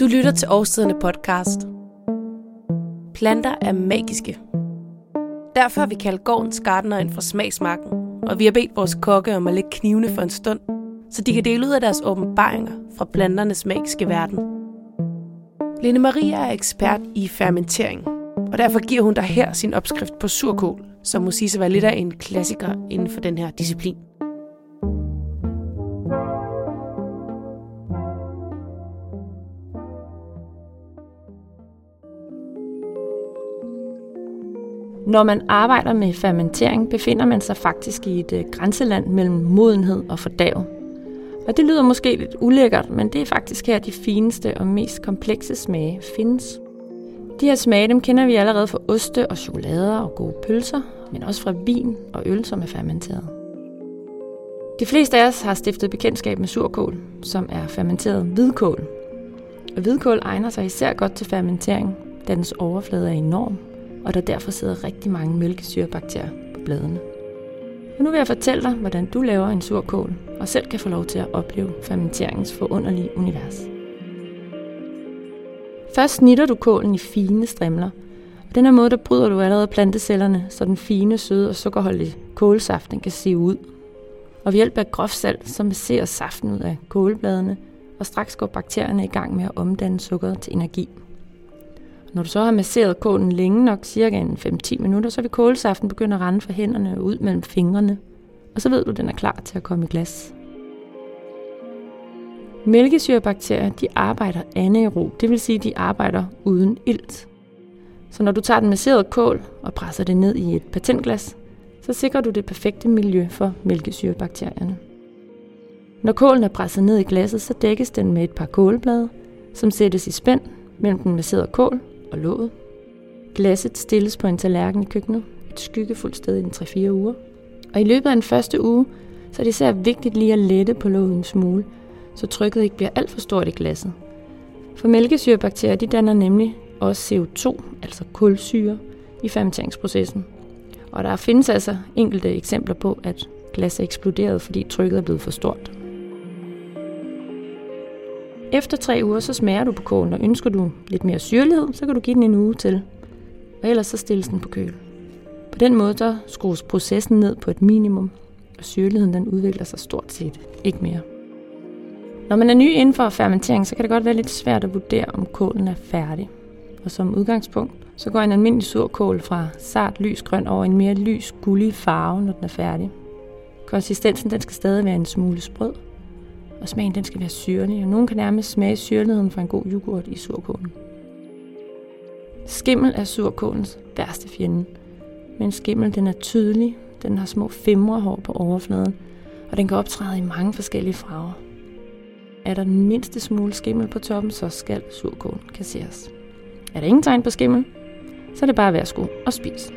Du lytter til Årstiderne podcast. Planter er magiske. Derfor har vi kaldt gårdens gardener ind fra smagsmarken, og vi har bedt vores kokke om at lægge knivene for en stund, så de kan dele ud af deres åbenbaringer fra planternes magiske verden. Lene Maria er ekspert i fermentering, og derfor giver hun dig her sin opskrift på surkål, som må sige sig være lidt af en klassiker inden for den her disciplin. Når man arbejder med fermentering, befinder man sig faktisk i et øh, grænseland mellem modenhed og fordav. Og det lyder måske lidt ulækkert, men det er faktisk her de fineste og mest komplekse smage findes. De her smage dem kender vi allerede fra oste og chokolader og gode pølser, men også fra vin og øl, som er fermenteret. De fleste af os har stiftet bekendtskab med surkål, som er fermenteret hvidkål. Og hvidkål egner sig især godt til fermentering, da dens overflade er enorm og der derfor sidder rigtig mange mælkesyrebakterier på bladene. Og nu vil jeg fortælle dig, hvordan du laver en surkål, og selv kan få lov til at opleve fermenteringens forunderlige univers. Først snitter du kålen i fine strimler. På den her måde der bryder du allerede plantecellerne, så den fine, søde og sukkerholdige kålsaften kan se ud. Og ved hjælp af groft salt, så masserer saften ud af kålbladene, og straks går bakterierne i gang med at omdanne sukkeret til energi. Når du så har masseret kålen længe nok, cirka en 5-10 minutter, så vil kålsaften begynde at rende fra hænderne og ud mellem fingrene. Og så ved du, at den er klar til at komme i glas. Mælkesyrebakterier de arbejder anaerob, det vil sige, at de arbejder uden ilt. Så når du tager den masserede kål og presser det ned i et patentglas, så sikrer du det perfekte miljø for mælkesyrebakterierne. Når kålen er presset ned i glasset, så dækkes den med et par kålblade, som sættes i spænd mellem den masserede kål og låget. Glasset stilles på en tallerken i køkkenet, et skyggefuldt sted i en 3-4 uger. Og i løbet af den første uge, så er det især vigtigt lige at lette på låget en smule, så trykket ikke bliver alt for stort i glasset. For mælkesyrebakterier de danner nemlig også CO2, altså kulsyre, i fermenteringsprocessen. Og der findes altså enkelte eksempler på, at glas er eksploderet, fordi trykket er blevet for stort. Efter tre uger, så smager du på kålen, og ønsker du lidt mere syrlighed, så kan du give den en uge til. Og ellers så stilles den på køl. På den måde, der skrues processen ned på et minimum, og syrligheden den udvikler sig stort set ikke mere. Når man er ny inden for fermentering, så kan det godt være lidt svært at vurdere, om kålen er færdig. Og som udgangspunkt, så går en almindelig surkål fra sart lysgrøn over en mere lys gullig farve, når den er færdig. Konsistensen den skal stadig være en smule sprød, og smagen den skal være syrlig, og nogen kan nærmest smage syrligheden fra en god yoghurt i surkålen. Skimmel er surkålens værste fjende, men skimmel den er tydelig, den har små hår på overfladen, og den kan optræde i mange forskellige farver. Er der den mindste smule skimmel på toppen, så skal surkålen kasseres. Er der ingen tegn på skimmel, så er det bare værsgo og spis.